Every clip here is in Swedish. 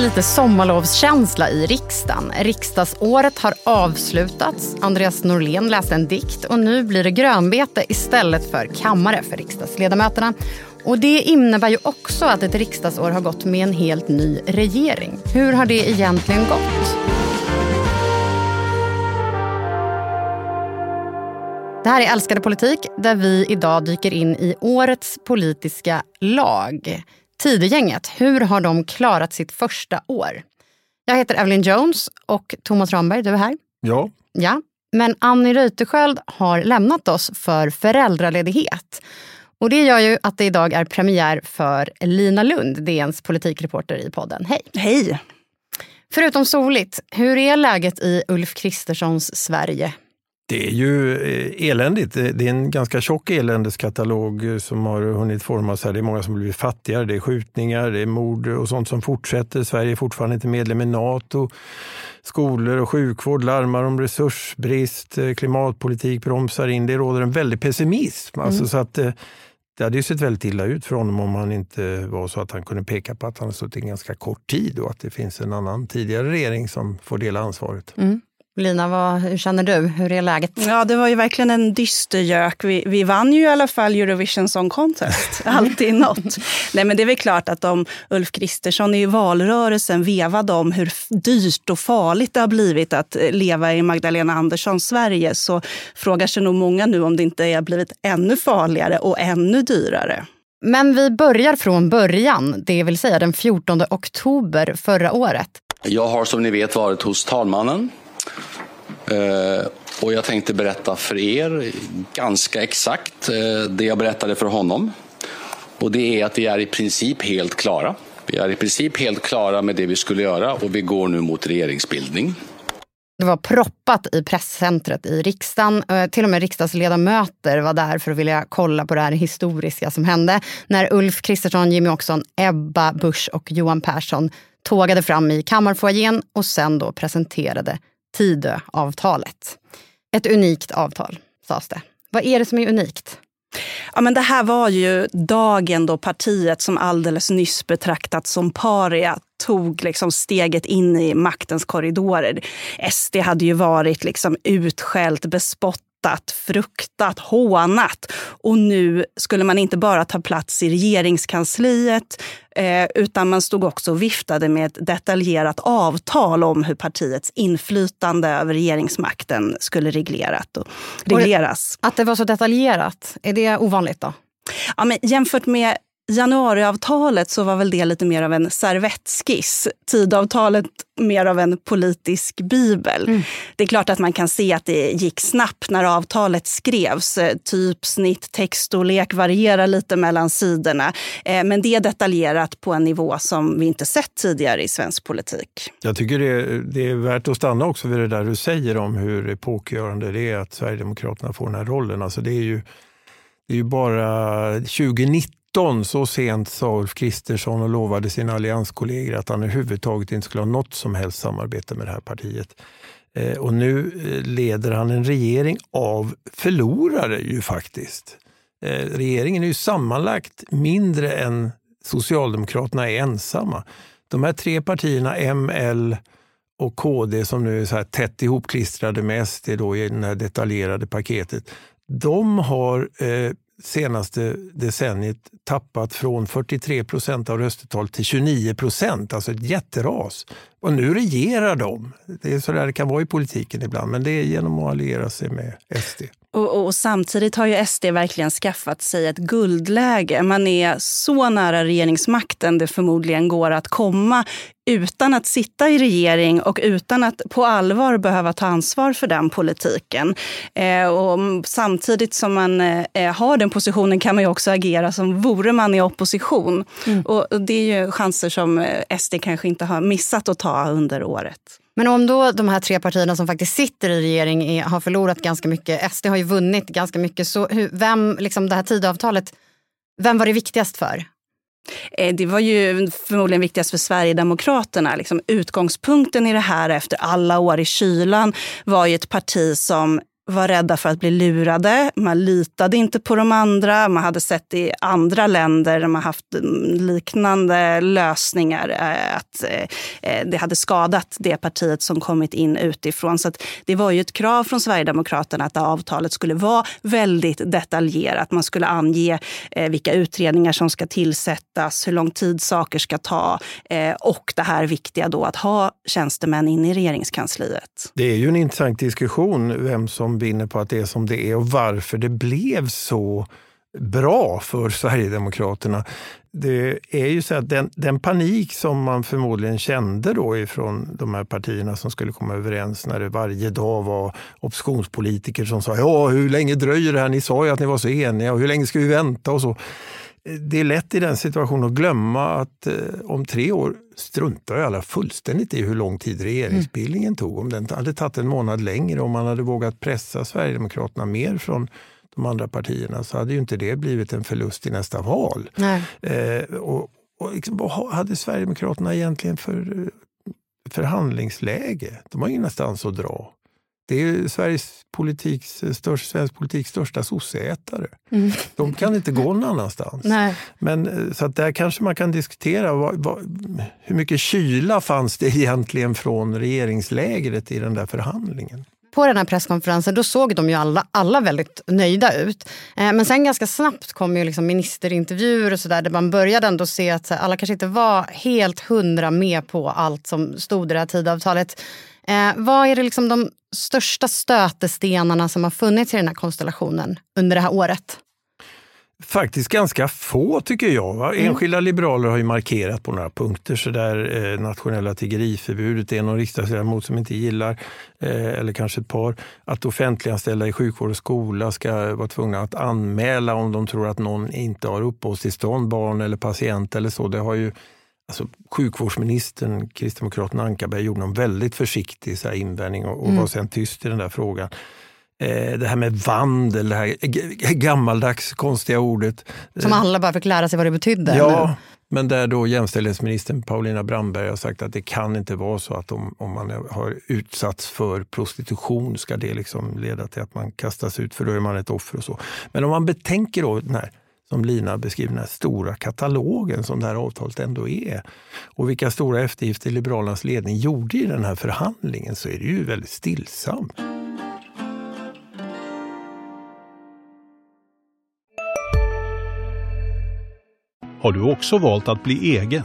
Är lite sommarlovskänsla i riksdagen. Riksdagsåret har avslutats. Andreas Norlén läste en dikt och nu blir det grönbete istället för kammare för riksdagsledamöterna. Och det innebär ju också att ett riksdagsår har gått med en helt ny regering. Hur har det egentligen gått? Det här är Älskade politik där vi idag dyker in i årets politiska lag. Tidegänget, hur har de klarat sitt första år? Jag heter Evelyn Jones och Thomas Ramberg, du är här. Ja. Ja, men Annie Reuterskiöld har lämnat oss för föräldraledighet. Och det gör ju att det idag är premiär för Lina Lund, DNs politikreporter i podden. Hej! Hej! Förutom soligt, hur är läget i Ulf Kristerssons Sverige? Det är ju eh, eländigt. Det är en ganska tjock eländeskatalog eh, som har hunnit formas här. Det är många som blivit fattigare, det är skjutningar, det är mord och sånt som fortsätter. Sverige är fortfarande inte medlem i Nato. Skolor och sjukvård larmar om resursbrist, eh, klimatpolitik bromsar in. Det råder en väldig pessimism. Alltså, mm. så att, det hade ju sett väldigt illa ut för honom om han inte var så att han kunde peka på att han har suttit en ganska kort tid och att det finns en annan tidigare regering som får dela ansvaret. Mm. Lina, vad, hur känner du? Hur är läget? Ja, det var ju verkligen en dystergök. Vi, vi vann ju i alla fall Eurovision Song Contest. Alltid något. Nej, men det är väl klart att om Ulf Kristersson i valrörelsen vevade om hur dyrt och farligt det har blivit att leva i Magdalena Anderssons Sverige så frågar sig nog många nu om det inte har blivit ännu farligare och ännu dyrare. Men vi börjar från början, det vill säga den 14 oktober förra året. Jag har som ni vet varit hos talmannen Eh, Eh, och jag tänkte berätta för er ganska exakt eh, det jag berättade för honom. Och det är att vi är i princip helt klara. Vi är i princip helt klara med det vi skulle göra och vi går nu mot regeringsbildning. Det var proppat i presscentret i riksdagen. Eh, till och med riksdagsledamöter var där för att vilja kolla på det här historiska som hände. När Ulf Kristersson, Jimmy Åkesson, Ebba Busch och Johan Persson tågade fram i kammarfoajén och sen då presenterade Tidöavtalet. Ett unikt avtal, sades det. Vad är det som är unikt? Ja, men det här var ju dagen då partiet som alldeles nyss betraktats som paria tog liksom steget in i maktens korridorer. SD hade ju varit liksom utskällt, bespottat hatat, fruktat, hånat. Och nu skulle man inte bara ta plats i regeringskansliet eh, utan man stod också och viftade med ett detaljerat avtal om hur partiets inflytande över regeringsmakten skulle reglerat och regleras. Och att det var så detaljerat, är det ovanligt då? Ja, men jämfört med januariavtalet så var väl det lite mer av en servettskiss. Tidavtalet mer av en politisk bibel. Mm. Det är klart att man kan se att det gick snabbt när avtalet skrevs. Typsnitt, textstorlek varierar lite mellan sidorna. Eh, men det är detaljerat på en nivå som vi inte sett tidigare i svensk politik. Jag tycker det är, det är värt att stanna också vid det där du säger om hur epokgörande det är att Sverigedemokraterna får den här rollen. Alltså det är ju det är ju bara 2019 2019, så sent, sa Ulf Kristersson och lovade sina allianskollegor att han överhuvudtaget inte skulle ha något som helst samarbete med det här partiet. Eh, och nu eh, leder han en regering av förlorare ju faktiskt. Eh, regeringen är ju sammanlagt mindre än Socialdemokraterna är ensamma. De här tre partierna, M, L och KD som nu är så här tätt ihopklistrade med SD då i det här detaljerade paketet. De har eh, senaste decenniet tappat från 43 procent av röstetalet till 29 procent, alltså ett jätteras. Och nu regerar de. Det är så där det kan vara i politiken ibland, men det är genom att alliera sig med SD. Och, och, samtidigt har ju SD verkligen skaffat sig ett guldläge. Man är så nära regeringsmakten det förmodligen går att komma utan att sitta i regering och utan att på allvar behöva ta ansvar för den politiken. Eh, och samtidigt som man eh, har den positionen kan man ju också agera som vore man i opposition. Mm. Och det är ju chanser som eh, SD kanske inte har missat att ta under året. Men om då de här tre partierna som faktiskt sitter i regering är, har förlorat ganska mycket, SD har ju vunnit ganska mycket, så hur, vem, liksom det här tidavtalet, vem var det viktigast för? Eh, det var ju förmodligen viktigast för Sverigedemokraterna. Liksom utgångspunkten i det här efter alla år i kylan var ju ett parti som var rädda för att bli lurade. Man litade inte på de andra. Man hade sett i andra länder där man haft mm, liknande lösningar eh, att eh, eh, det hade skadat det partiet som kommit in utifrån. Så det var ju ett krav från Sverigedemokraterna att avtalet skulle vara väldigt detaljerat. Man skulle ange vilka utredningar som ska tillsättas, hur lång tid saker ska ta och det här viktiga då att ha tjänstemän in i regeringskansliet. Det är ju en intressant diskussion vem som vinner på att det är som det är och varför det blev så bra för Sverigedemokraterna. Det är ju så att den, den, panik som man förmodligen kände då ifrån de här partierna som skulle komma överens när det varje dag var oppositionspolitiker som sa ja, hur länge dröjer det här? Ni sa ju att ni var så eniga och hur länge ska vi vänta? och så. Det är lätt i den situationen att glömma att eh, om tre år struntar alla fullständigt i hur lång tid regeringsbildningen mm. tog. Om den hade tagit en månad längre, om man hade vågat pressa Sverigedemokraterna mer från de andra partierna så hade ju inte det blivit en förlust i nästa val. Eh, och, och liksom, vad hade Sverigedemokraterna egentligen för eh, förhandlingsläge? De har ingenstans att dra. Det är Sveriges politiks, störst, svensk politiks största sosseätare. Mm. De kan inte gå någon annanstans. Nej. Men, eh, så att där kanske man kan diskutera vad, vad, hur mycket kyla fanns det egentligen från regeringslägret i den där förhandlingen på den här presskonferensen då såg de ju alla, alla väldigt nöjda ut. Eh, men sen ganska snabbt kom ju liksom ministerintervjuer och sådär där man började ändå se att alla kanske inte var helt hundra med på allt som stod i det här tidavtalet. Eh, vad är det liksom de största stötestenarna som har funnits i den här konstellationen under det här året? Faktiskt ganska få tycker jag. Va? Mm. Enskilda mm. liberaler har ju markerat på några punkter. Så där, eh, nationella tiggeriförbudet, det är någon riksdagsledamot som inte gillar, eh, eller kanske ett par, att offentliganställda i sjukvård och skola ska vara tvungna att anmäla om de tror att någon inte har uppehållstillstånd, barn eller patient eller så. Det har ju Alltså, sjukvårdsministern, kristdemokraten Ankarberg, gjorde en väldigt försiktig så här, invändning och, och mm. var sen tyst i den där frågan. Eh, det här med vandel, det här gammaldags konstiga ordet. Som alla bara fick lära sig vad det betydde? Ja, eller? men där då jämställdhetsministern Paulina Brandberg har sagt att det kan inte vara så att om, om man har utsatts för prostitution ska det liksom leda till att man kastas ut för då är man ett offer och så. Men om man betänker då den här som Lina beskriver, den här stora katalogen som det här avtalet ändå är. Och vilka stora eftergifter Liberalernas ledning gjorde i den här förhandlingen så är det ju väldigt stillsamt. Har du också valt att bli egen?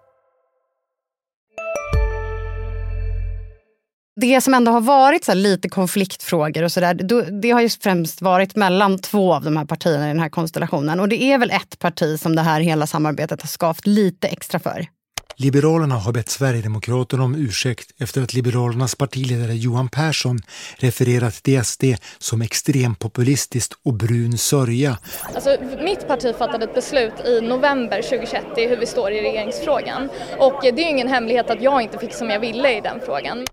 Det som ändå har varit så lite konfliktfrågor och sådär, det har ju främst varit mellan två av de här partierna i den här konstellationen. Och det är väl ett parti som det här hela samarbetet har skavt lite extra för. Liberalerna har bett Sverigedemokraterna om ursäkt efter att Liberalernas partiledare Johan Persson refererat till SD som extrempopulistiskt och brun sörja. Alltså, mitt parti fattade ett beslut i november 2021 i hur vi står i regeringsfrågan. Och det är ju ingen hemlighet att jag inte fick som jag ville i den frågan.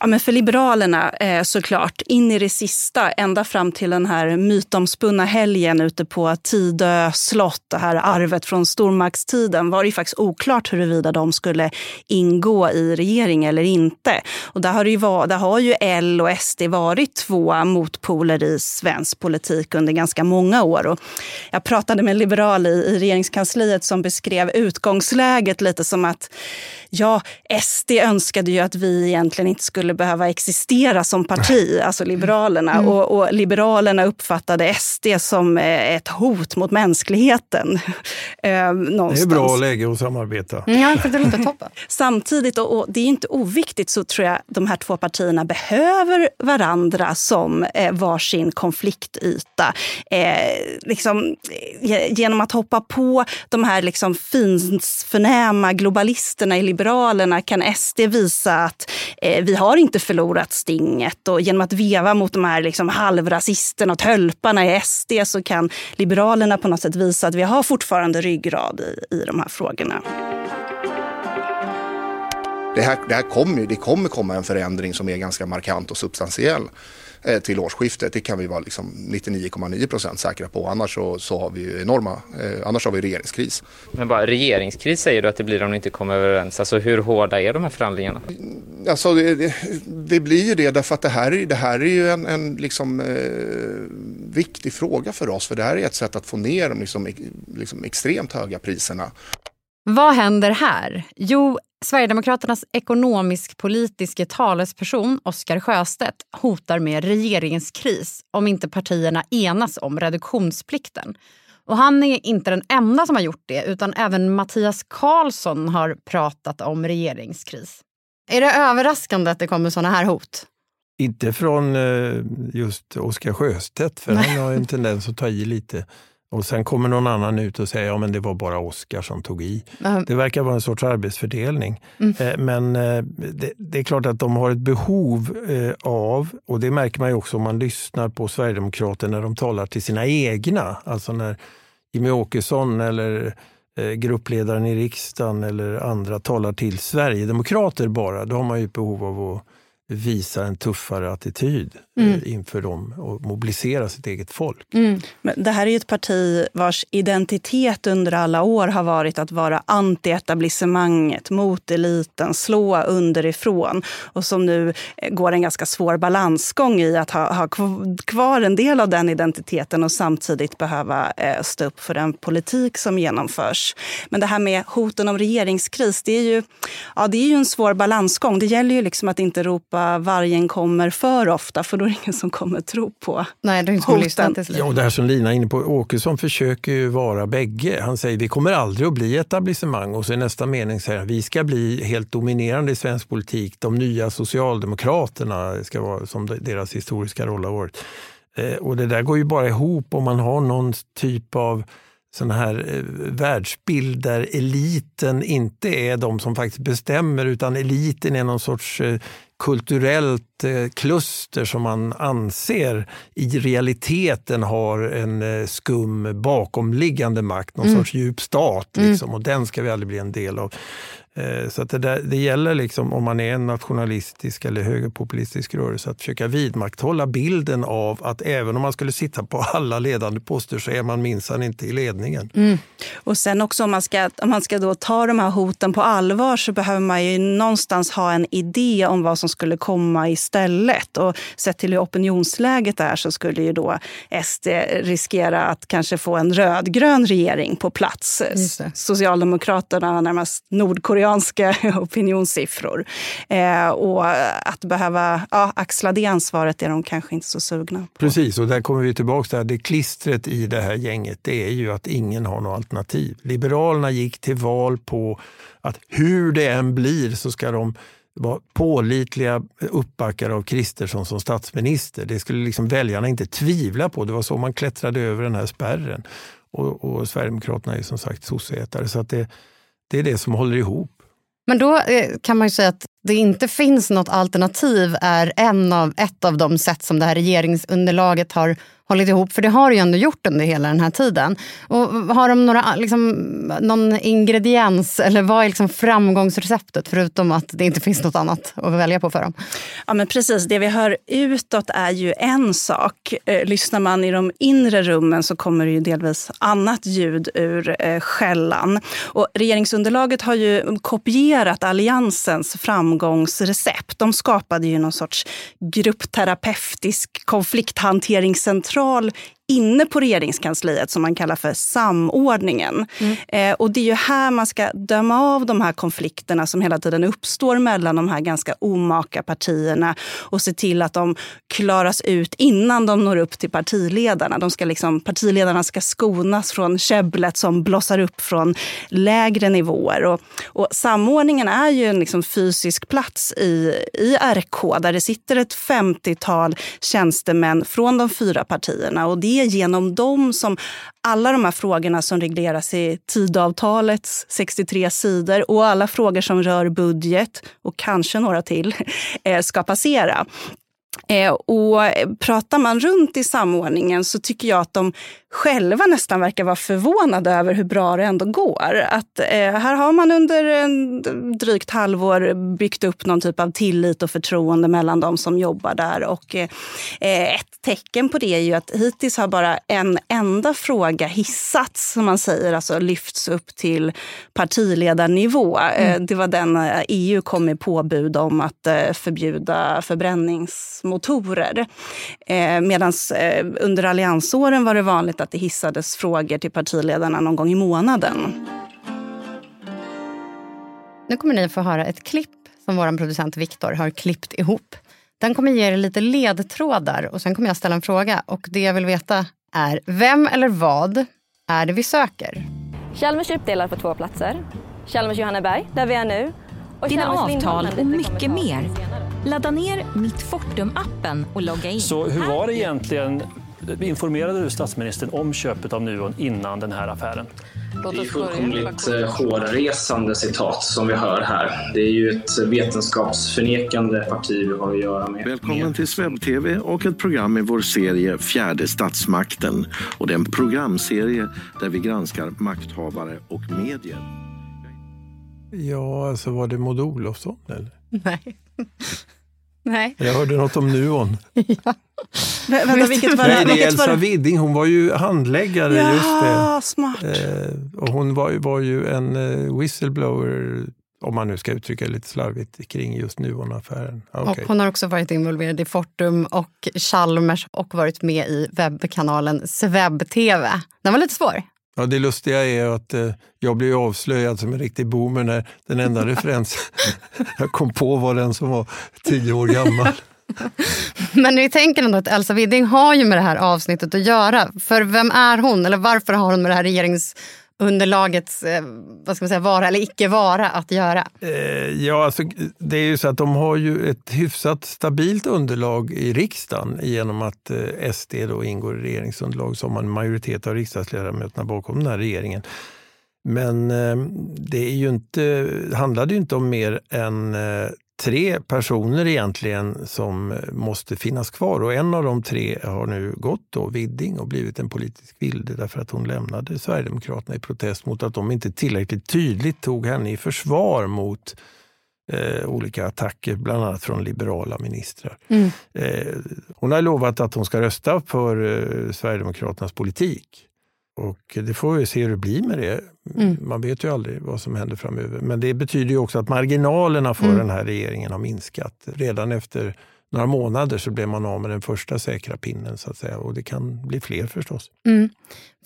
Ja, men för Liberalerna eh, såklart, in i det sista, ända fram till den här mytomspunna helgen ute på Tidö slott, det här arvet från stormaktstiden, var det faktiskt oklart huruvida de skulle ingå i regering eller inte. Och där har, det ju var, där har ju L och SD varit två motpoler i svensk politik under ganska många år. Och jag pratade med en liberal i, i regeringskansliet som beskrev utgångsläget lite som att ja, SD önskade ju att vi egentligen inte skulle behöva existera som parti, alltså Liberalerna. Mm. Och, och, Liberalerna uppfattade SD som eh, ett hot mot mänskligheten. det är bra läge att samarbeta. Ja, för det låter toppen. Samtidigt, och, och, det är inte oviktigt, så tror jag de här två partierna behöver varandra som eh, varsin konfliktyta. Eh, liksom, genom att hoppa på de här liksom finsförnäma globalisterna i Liberalerna kan SD visa att eh, Eh, vi har inte förlorat stinget. Och genom att veva mot de här liksom halvrasisterna och tölparna i SD så kan Liberalerna på något sätt visa att vi har fortfarande ryggrad i, i de här frågorna. Det här, det här kommer, det kommer komma en förändring som är ganska markant och substantiell. Eh, till årsskiftet. Det kan vi vara liksom 99,9 procent säkra på. Annars så, så har vi enorma, eh, annars har vi regeringskris. Men bara regeringskris säger du att det blir om ni inte kommer överens. Alltså hur hårda är de här förhandlingarna? Alltså det, det, det blir ju det därför att det här, det här är ju en, en liksom, eh, viktig fråga för oss. För det här är ett sätt att få ner de liksom, liksom extremt höga priserna. Vad händer här? Jo, Sverigedemokraternas ekonomisk-politiske talesperson Oscar Sjöstedt hotar med regeringskris om inte partierna enas om reduktionsplikten. Och han är inte den enda som har gjort det utan även Mattias Karlsson har pratat om regeringskris. Är det överraskande att det kommer såna här hot? Inte från eh, just Oscar Sjöstedt, för han har en tendens att ta i lite. Och sen kommer någon annan ut och säger att ja, det var bara Oskar som tog i. Mm. Det verkar vara en sorts arbetsfördelning. Mm. Eh, men eh, det, det, är klart att de har ett behov eh, av, och det märker man också om man lyssnar på Sverigedemokrater när de talar till sina egna. Alltså när Jimmy Åkesson eller gruppledaren i riksdagen eller andra talar till Sverigedemokrater bara. Då har man ju ett behov av att visa en tuffare attityd eh, mm. inför dem och mobilisera sitt eget folk. Mm. Men det här är ett parti vars identitet under alla år har varit att vara anti-etablissemanget, mot eliten, slå underifrån och som nu eh, går en ganska svår balansgång i att ha, ha kvar en del av den identiteten och samtidigt behöva eh, stå upp för den politik som genomförs. Men det här med hoten om regeringskris, det är ju, ja, det är ju en svår balansgång. Det gäller ju liksom att inte ropa ropa vargen kommer för ofta, för då är det ingen som kommer tro på Nej, det är inte hoten. Ja, det här som Lina är inne på, Åkesson försöker ju vara bägge. Han säger vi kommer aldrig att bli etablissemang och så i nästa mening säger han vi ska bli helt dominerande i svensk politik. De nya socialdemokraterna ska vara som deras historiska roll har varit. Eh, och det där går ju bara ihop om man har någon typ av sån här eh, världsbild där eliten inte är de som faktiskt bestämmer utan eliten är någon sorts eh, kulturellt eh, kluster som man anser i realiteten har en eh, skum bakomliggande makt, någon mm. sorts djup stat. Mm. Liksom, mm. Och den ska vi aldrig bli en del av. Eh, så att det, där, det gäller, liksom, om man är en nationalistisk eller högerpopulistisk rörelse, att försöka vidmakthålla bilden av att även om man skulle sitta på alla ledande poster så är man minsann inte i ledningen. Mm. Och sen också om man ska, om man ska då ta de här hoten på allvar så behöver man ju någonstans ha en idé om vad som skulle komma istället. Och sett till hur opinionsläget är så skulle ju då SD riskera att kanske få en rödgrön regering på plats. Socialdemokraterna närmast Nordkorea koreanska opinionssiffror. Eh, och att behöva ja, axla det ansvaret är de kanske inte så sugna på. Precis, och där kommer vi tillbaka till det klistret i det här gänget. Det är ju att ingen har något alternativ. Liberalerna gick till val på att hur det än blir så ska de vara pålitliga uppbackare av Kristersson som statsminister. Det skulle liksom väljarna inte tvivla på. Det var så man klättrade över den här spärren. Och, och Sverigedemokraterna är som sagt sosseätare. Så att det, det är det som håller ihop. Men då eh, kan man ju säga att det inte finns något alternativ är en av, ett av de sätt som det här regeringsunderlaget har hållit ihop. För det har det ju ändå gjort under hela den här tiden. Och har de några, liksom, någon ingrediens eller vad är liksom framgångsreceptet förutom att det inte finns något annat att välja på för dem? Ja men precis, det vi hör utåt är ju en sak. Eh, lyssnar man i de inre rummen så kommer det ju delvis annat ljud ur eh, skällan. Och regeringsunderlaget har ju kopierat Alliansens framgångsrecept. De skapade ju någon sorts gruppterapeutisk konflikthanteringscentral inne på regeringskansliet som man kallar för samordningen. Mm. Eh, och det är ju här man ska döma av de här konflikterna som hela tiden uppstår mellan de här ganska omaka partierna och se till att de klaras ut innan de når upp till partiledarna. De ska liksom, partiledarna ska skonas från käbblet som blossar upp från lägre nivåer. Och, och samordningen är ju en liksom fysisk plats i, i RK där det sitter ett 50-tal tjänstemän från de fyra partierna. Och det är genom dem som alla de här frågorna som regleras i Tidöavtalets 63 sidor och alla frågor som rör budget och kanske några till eh, ska passera. Eh, och pratar man runt i samordningen så tycker jag att de själva nästan verkar vara förvånade över hur bra det ändå går. Att, eh, här har man under en drygt halvår byggt upp någon typ av tillit och förtroende mellan de som jobbar där. Och, eh, ett tecken på det är ju att hittills har bara en enda fråga hissats, som man säger, alltså lyfts upp till partiledarnivå. Mm. det var den EU kom med påbud om att förbjuda förbränningsmotorer. Eh, Medan under alliansåren var det vanligt att det hissades frågor till partiledarna någon gång i månaden. Nu kommer ni få höra ett klipp som vår producent Viktor har klippt ihop. Den kommer ge er lite ledtrådar och sen kommer jag ställa en fråga. Och det jag vill veta är, vem eller vad är det vi söker? Chalmers är uppdelad på två platser. Chalmers Johanneberg, där vi är nu. Dina avtal och mycket mer. Ladda ner Mitt Fortum-appen och logga in. Så hur var det egentligen Informerade du statsministern om köpet av Nuon innan den här affären? Det är fullkomligt eh, hårresande citat som vi hör här. Det är ju ett vetenskapsförnekande parti vi har att göra med. Välkommen till Sveb-TV och ett program i vår serie Fjärde statsmakten. Och det är en programserie där vi granskar makthavare och medier. Ja, alltså var det Maud Olofsson eller? Nej. Nej. Jag hörde något om Nuon. ja. Vänta, vilket var det? Nej, det är Elsa Widding, hon var ju handläggare. Ja, just det. smart. Eh, och hon var, var ju en eh, whistleblower om man nu ska uttrycka det lite slarvigt kring just Nuon-affären. Okay. Och hon har också varit involverad i Fortum och Chalmers och varit med i webbkanalen Sveb-TV. Den var lite svår. Ja, det lustiga är att eh, jag blev avslöjad som en riktig boomer när den enda referens jag kom på var den som var tio år gammal. Men vi tänker ändå att Elsa Widding har ju med det här avsnittet att göra. För vem är hon? Eller varför har hon med det här underlagets eh, vad ska man säga, vara eller icke vara att göra? Eh, ja, alltså, det är ju så att de har ju ett hyfsat stabilt underlag i riksdagen genom att eh, SD då ingår i regeringsunderlag som en majoritet av riksdagsledamöterna bakom den här regeringen. Men eh, det är ju inte, handlade ju inte om mer än eh, tre personer egentligen som måste finnas kvar och en av de tre har nu gått då, Widding och blivit en politisk vilde därför att hon lämnade Sverigedemokraterna i protest mot att de inte tillräckligt tydligt tog henne i försvar mot eh, olika attacker, bland annat från liberala ministrar. Mm. Eh, hon har lovat att hon ska rösta för eh, Sverigedemokraternas politik. Och det får vi se hur det blir med det. Mm. Man vet ju aldrig vad som händer framöver. Men det betyder ju också att marginalerna för mm. den här regeringen har minskat. Redan efter några månader så blev man av med den första säkra pinnen. så att säga. Och det kan bli fler förstås. Mm.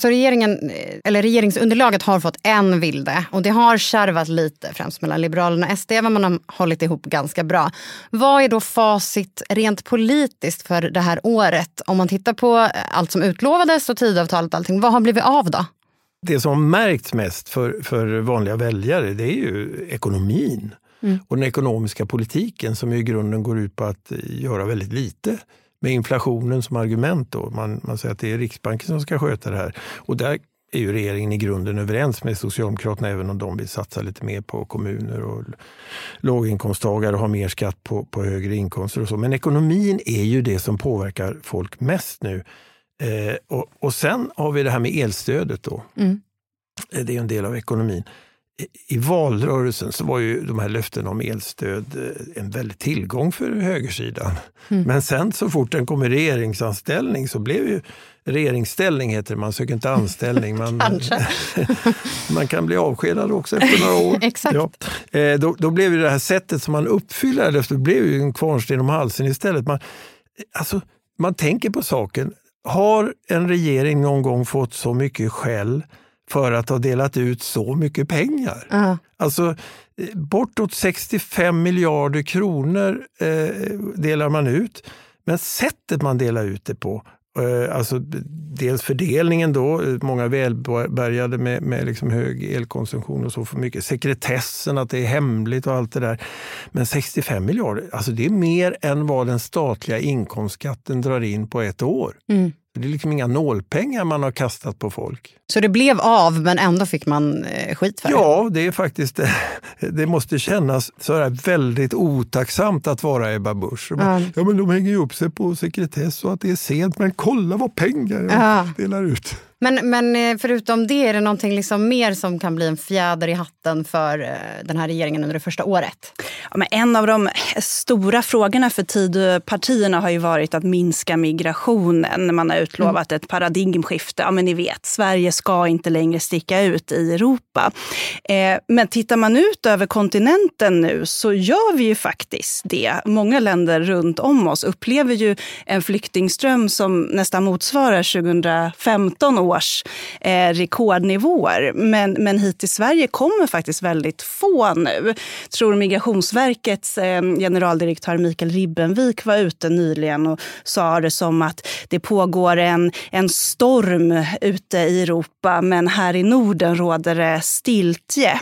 Så regeringen, eller regeringsunderlaget har fått en vilde och det har kärvat lite främst mellan Liberalerna och SD men man har hållit ihop ganska bra. Vad är då facit rent politiskt för det här året? Om man tittar på allt som utlovades och tidavtalet och allting, vad har blivit av då? Det som märkts mest för, för vanliga väljare det är ju ekonomin. Mm. Och den ekonomiska politiken som i grunden går ut på att göra väldigt lite med inflationen som argument. Då. Man, man säger att det är Riksbanken som ska sköta det här. Och där är ju regeringen i grunden överens med Socialdemokraterna även om de vill satsa lite mer på kommuner och låginkomsttagare och ha mer skatt på, på högre inkomster. och så. Men ekonomin är ju det som påverkar folk mest nu. Eh, och, och sen har vi det här med elstödet. då. Mm. Eh, det är en del av ekonomin i valrörelsen så var ju de här löftena om elstöd eh, en väldig tillgång för högersidan. Mm. Men sen så fort den kom i regeringsanställning så blev ju regeringsställning heter det, man söker inte anställning. Man, man kan bli avskedad också efter några år. Exakt. Ja. Eh, då, då blev det här sättet som man uppfyller det blev ju en kvarnsten om halsen istället. Man, alltså, man tänker på saken har en regering någon gång fått så mycket skäll för att ha delat ut så mycket pengar? Uh. Alltså bortåt 65 miljarder kronor eh, delar man ut. Men sättet man delar ut det på Eh, alltså dels fördelningen då, många välbärgade med, med liksom hög elkonsumtion och så för mycket. Sekretessen, att det är hemligt och allt det där. Men 65 miljarder, alltså det är mer än vad den statliga inkomstskatten drar in på ett år. Mm. Det är liksom inga nålpengar man har kastat på folk. Så det blev av, men ändå fick man eh, skit för det? Ja, det är faktiskt det. Måste kännas så väldigt otacksamt att vara Ebba Busch. Ja. ja, men de hänger ju upp sig på sekretess och att det är sent, men kolla vad pengar jag Ja. delar ut. Men, men eh, förutom det, är det någonting liksom mer som kan bli en fjäder i hatten för eh, den här regeringen under det första året? Ja, men en av de stora frågorna för Tidöpartierna har ju varit att minska migrationen. Man har utlovat ett paradigmskifte. Ja, men ni vet, Sverige ska inte längre sticka ut i Europa. Eh, men tittar man ut över kontinenten nu så gör vi ju faktiskt det. Många länder runt om oss upplever ju en flyktingström som nästan motsvarar 2015 års eh, rekordnivåer. Men, men hit till Sverige kommer faktiskt väldigt få nu. Tror Migrationsverkets eh, generaldirektör Mikael Ribbenvik var ute nyligen och sa det som att det pågår en, en storm ute i Europa men här i Norden råder det stiltje.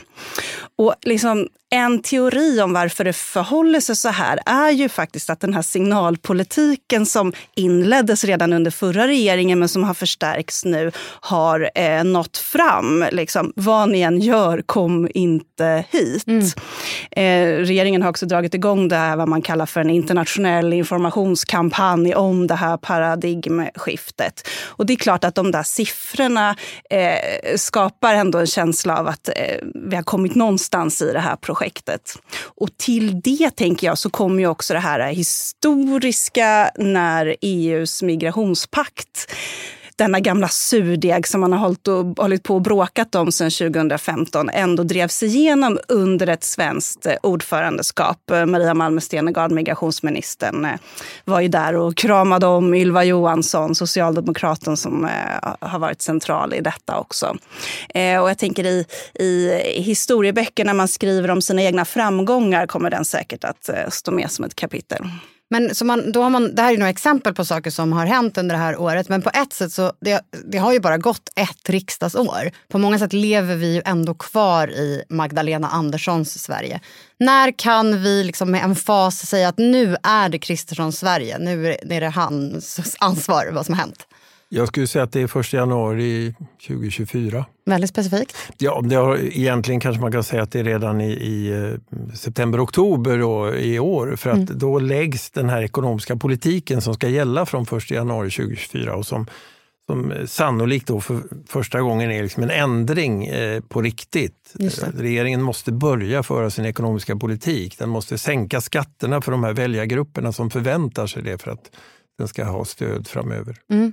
Och liksom en teori om varför det förhåller sig så här är ju faktiskt att den här signalpolitiken som inleddes redan under förra regeringen men som har förstärkts nu har eh, nått fram. Liksom, vad ni än gör, kom inte hit. Eh, regeringen har också dragit igång det här vad man kallar för en internationell informationskampanj om det här paradigmskiftet. Och det är klart att de där siffrorna eh, skapar ändå en känsla av att eh, vi har kommit någonstans i det här projektet. Och till det tänker jag så kommer ju också det här historiska när EUs migrationspakt denna gamla surdeg som man har hållit, och, hållit på och bråkat om sedan 2015 ändå drevs igenom under ett svenskt eh, ordförandeskap. Eh, Maria Malmer Stenergard, migrationsministern, eh, var ju där och kramade om Ylva Johansson, socialdemokraten som har varit central i detta också. Och jag tänker i, i historieböcker när man skriver om sina egna framgångar kommer den säkert att stå med som ett kapitel. Men så man, då har man, det här är några exempel på saker som har hänt under det här året. Men på ett sätt så det, det har ju bara gått ett riksdagsår. På många sätt lever vi ju ändå kvar i Magdalena Anderssons Sverige. När kan vi liksom med emfas säga att nu är det Kristerssons Sverige? Nu är det hans ansvar vad som har hänt. Jag skulle säga att det är 1 januari 2024. Väldigt specifikt. Ja, det har, egentligen kanske man kan säga att det är redan i, i eh, september, oktober i år. För att Mm. då läggs den här ekonomiska politiken som ska gälla från 1 januari 2024 och som, som sannolikt då för första gången är liksom en ändring eh, på riktigt. Regeringen måste börja föra sin ekonomiska politik. Den måste sänka skatterna för de här väljargrupperna som förväntar sig det för att den ska ha stöd framöver. Mm.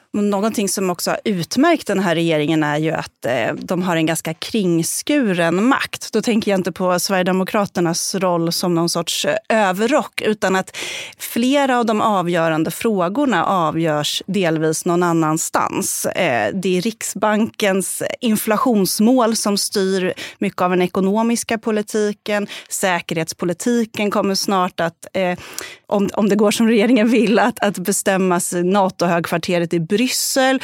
Någonting som också har utmärkt den här regeringen är ju att eh, de har en ganska kringskuren makt. Då tänker jag inte på Sverigedemokraternas roll som någon sorts eh, överrock utan att flera av de avgörande frågorna avgörs delvis någon annanstans. Eh, det är Riksbankens inflationsmål som styr mycket av den ekonomiska politiken. Säkerhetspolitiken kommer snart att, om, om det går som regeringen vill, att, att bestämmas i NATO-högkvarteret i Bryssel.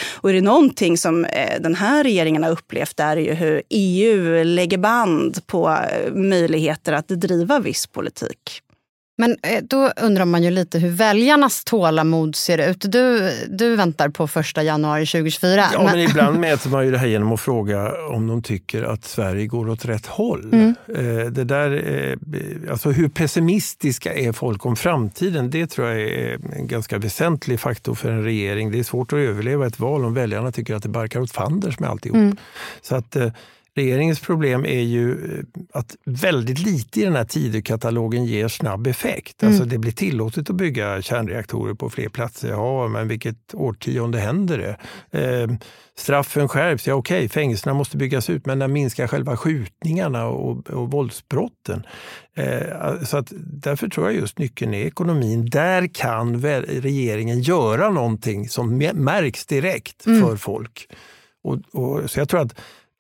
Och är det någonting som eh, den här regeringen har upplevt är det ju hur EU lägger band på eh, möjligheter att driva viss politik. Men eh, då undrar man ju lite hur väljarnas tålamod ser ut. Du, du väntar på första januari 2024. Ja, men ibland mäter man ju det här genom att fråga om de tycker att Sverige går åt rätt håll. Mm. Eh, Det där, eh, alltså hur pessimistiska är folk om framtiden? Det tror jag är en ganska väsentlig faktor för en regering. Det är svårt att överleva ett val om väljarna tycker att det barkar åt fanders med alltihop. Mm. Så att, Regeringens problem är ju eh, att väldigt lite i den här Tidökatalogen ger snabb effekt. Mm. Alltså det blir tillåtet att bygga kärnreaktorer på fler platser. Ja, men vilket årtionde händer det? Eh, straffen skärps, ja okej, okay, fängelserna måste byggas ut, men när minskar själva skjutningarna och, och våldsbrotten? Eh, så att därför tror jag just nyckeln är ekonomin. Där kan regeringen göra någonting som märks direkt mm. för folk. Och, och, så jag tror att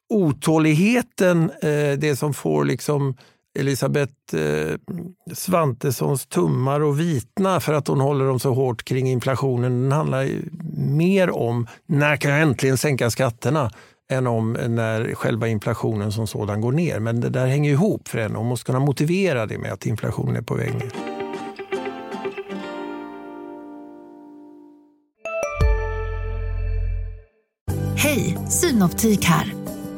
otåligheten, eh, det som får liksom Elisabeth eh, Svantessons tummar och vitna för att hon håller dem så hårt kring inflationen, den handlar mer om när kan jag äntligen sänka skatterna än om när själva inflationen som sådan går ner. Men det där hänger ihop för henne. Hon måste kunna motivera det med att inflationen är på väg ner. Hej, Synoptik här.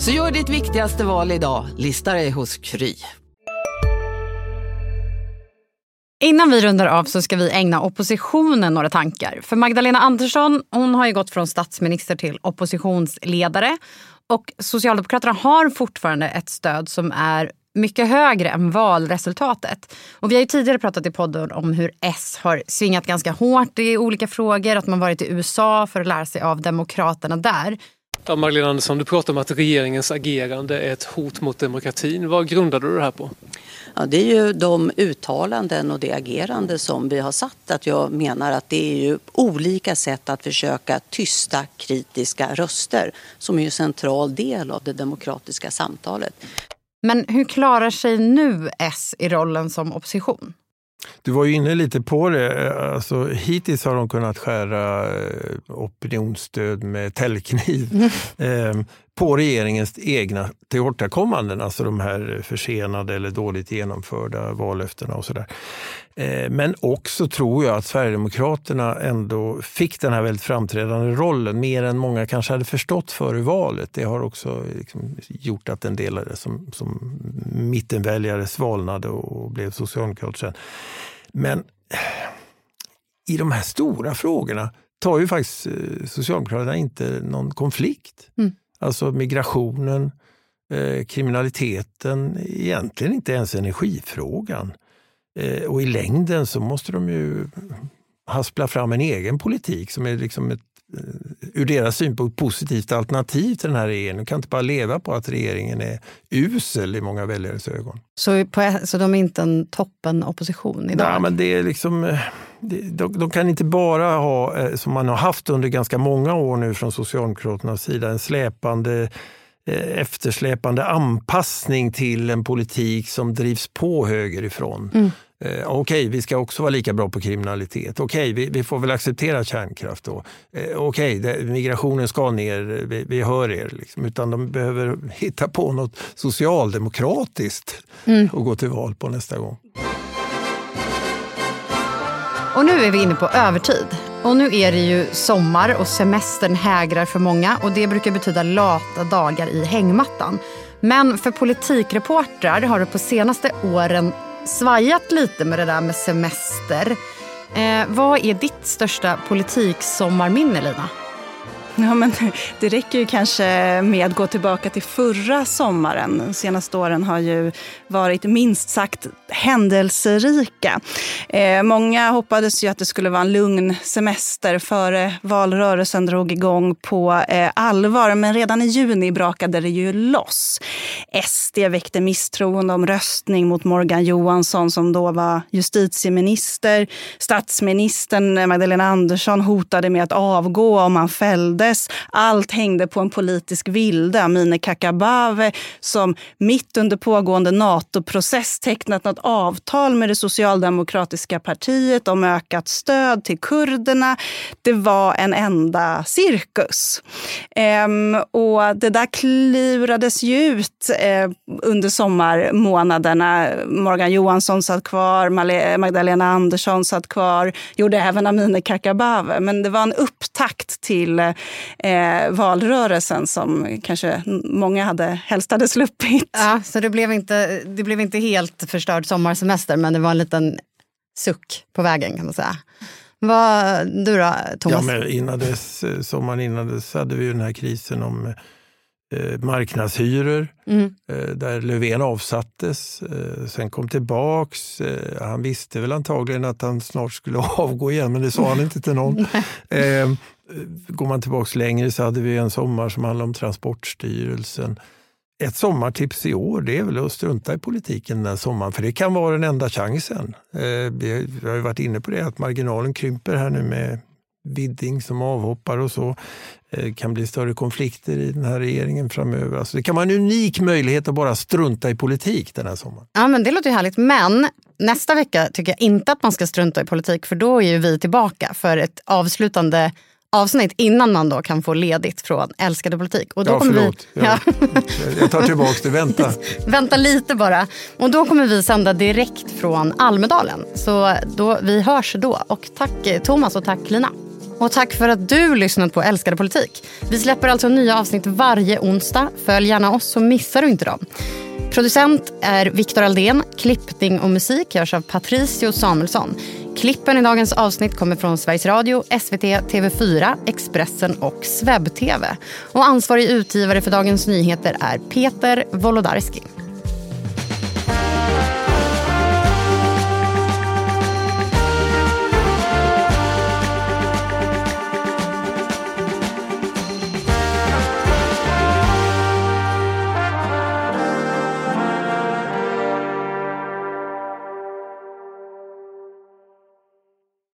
Så gör ditt viktigaste val idag. Lista dig hos Kry. Innan vi rundar av så ska vi ägna oppositionen några tankar. För Magdalena Andersson hon har ju gått från statsminister till oppositionsledare. Och Socialdemokraterna har fortfarande ett stöd som är mycket högre än valresultatet. Och vi har ju tidigare pratat i podden om hur S har svingat ganska hårt i olika frågor. Att man varit i USA för att lära sig av demokraterna där. Ja, Magdalena Andersson, du pratar om att regeringens agerande är ett hot mot demokratin. Vad grundar du det här på? Ja, det är ju de uttalanden och det agerande som vi har satt. Att jag menar att det är ju olika sätt att försöka tysta kritiska röster som är en central del av det demokratiska samtalet. Men hur klarar sig nu S i rollen som opposition? Du var ju inne lite på det. Alltså, hittills har de kunnat skära eh, opinionsstöd med täljkniv mm på regeringens egna tillkortakommanden, alltså de här försenade eller dåligt genomförda vallöftena och sådär. Eh, men också tror jag att Sverigedemokraterna ändå fick den här väldigt framträdande rollen, mer än många kanske hade förstått före valet. Det har också liksom gjort att en del av det som, som mittenväljare svalnade och blev socialdemokrater sen. Men i de här stora frågorna tar ju faktiskt eh, Socialdemokraterna inte någon konflikt. Mm. Alltså migrationen, eh, kriminaliteten, egentligen inte ens energifrågan. Eh, och i längden så måste de ju haspla fram en egen politik som är liksom ett eh, ur deras synpunkt positivt alternativ till den här regeringen. De kan inte bara leva på att regeringen är usel i många väljares ögon. Så, på, så de är inte en toppen opposition idag? Nej, men det är liksom, de, de, kan inte bara ha, som man har haft under ganska många år nu från Socialdemokraternas sida, en släpande eftersläpande anpassning till en politik som drivs på högerifrån. Mm. Eh, Okej, okay, vi ska också vara lika bra på kriminalitet. Okej, okay, vi, vi, får väl acceptera kärnkraft då. Eh, Okej, okay, migrationen ska ner, vi, vi hör er. Liksom. Utan de behöver hitta på något socialdemokratiskt mm. och gå till val på nästa gång. Och nu är vi inne på övertid. Och nu är det ju sommar och semestern hägrar för många och det brukar betyda lata dagar i hängmattan. Men för politikreportrar har det på senaste åren svajat lite med det där med semester. Eh, vad är ditt största politiksommarminne, Lina? Ja, men det räcker ju kanske med att gå tillbaka till förra sommaren. De senaste åren har ju varit minst sagt händelserika. Eh, många hoppades ju att det skulle vara en lugn semester före valrörelsen drog igång på eh, allvar. Men redan i juni brakade det ju loss. SD väckte misstroende om röstning mot Morgan Johansson som då var justitieminister. Statsministern Magdalena Andersson hotade med att avgå om han fällde föddes. Allt hängde på en politisk vilde. Amineh Kakabaveh som mitt under pågående NATO-process tecknat något avtal med det socialdemokratiska partiet om ökat stöd till kurderna. Det var en enda cirkus. Ehm, och det där klurades ju ut eh, under sommarmånaderna. Morgan Johansson satt kvar, Magdalena Andersson satt kvar, gjorde även Amineh Kakabaveh. Men det var en upptakt till eh, eh, valrörelsen som kanske många hade, helst hade sluppit. Ja, så det blev, inte, det blev inte helt förstörd sommarsemester men det var en liten suck på vägen kan man säga. Vad, du då Thomas? Ja, men innan dess, sommaren innan dess hade vi den här krisen om eh, marknadshyror mm. eh, där Löfven avsattes. Eh, sen kom tillbaks. Eh, han visste väl antagligen att han snart skulle avgå igen men det sa han inte till någon. Eh, går man tillbaks längre så hade vi en sommar som handlade om Transportstyrelsen. Ett sommartips i år det är väl att strunta i politiken den sommaren, för det kan vara den enda chansen. Eh, vi har ju varit inne på det, att marginalen krymper här nu med Widding som avhoppar och så. Det kan bli större konflikter i den här regeringen framöver. Alltså det kan vara en unik möjlighet att bara strunta i politik den här sommaren. Ja, men det låter ju härligt. Men nästa vecka tycker jag inte att man ska strunta i politik för då är ju vi tillbaka för ett avslutande avsnitt innan man då kan få ledigt från älskade politik. Och då ja, förlåt. Vi, ja. Jag tar tillbaka det. Vänta. Vänta lite bara. Och då kommer vi sända direkt från Almedalen. Så då, vi hörs då. Och tack Thomas och tack Lina. Och tack för att du lyssnat på Älskade politik. Vi släpper alltså nya avsnitt varje onsdag. Följ gärna oss så missar du inte dem. Producent är Viktor Aldén. Klippning och musik görs av Patricio Samuelsson. Klippen i dagens avsnitt kommer från Sveriges Radio, SVT, TV4, Expressen och Sveb-TV. Och ansvarig utgivare för Dagens Nyheter är Peter Wolodarski.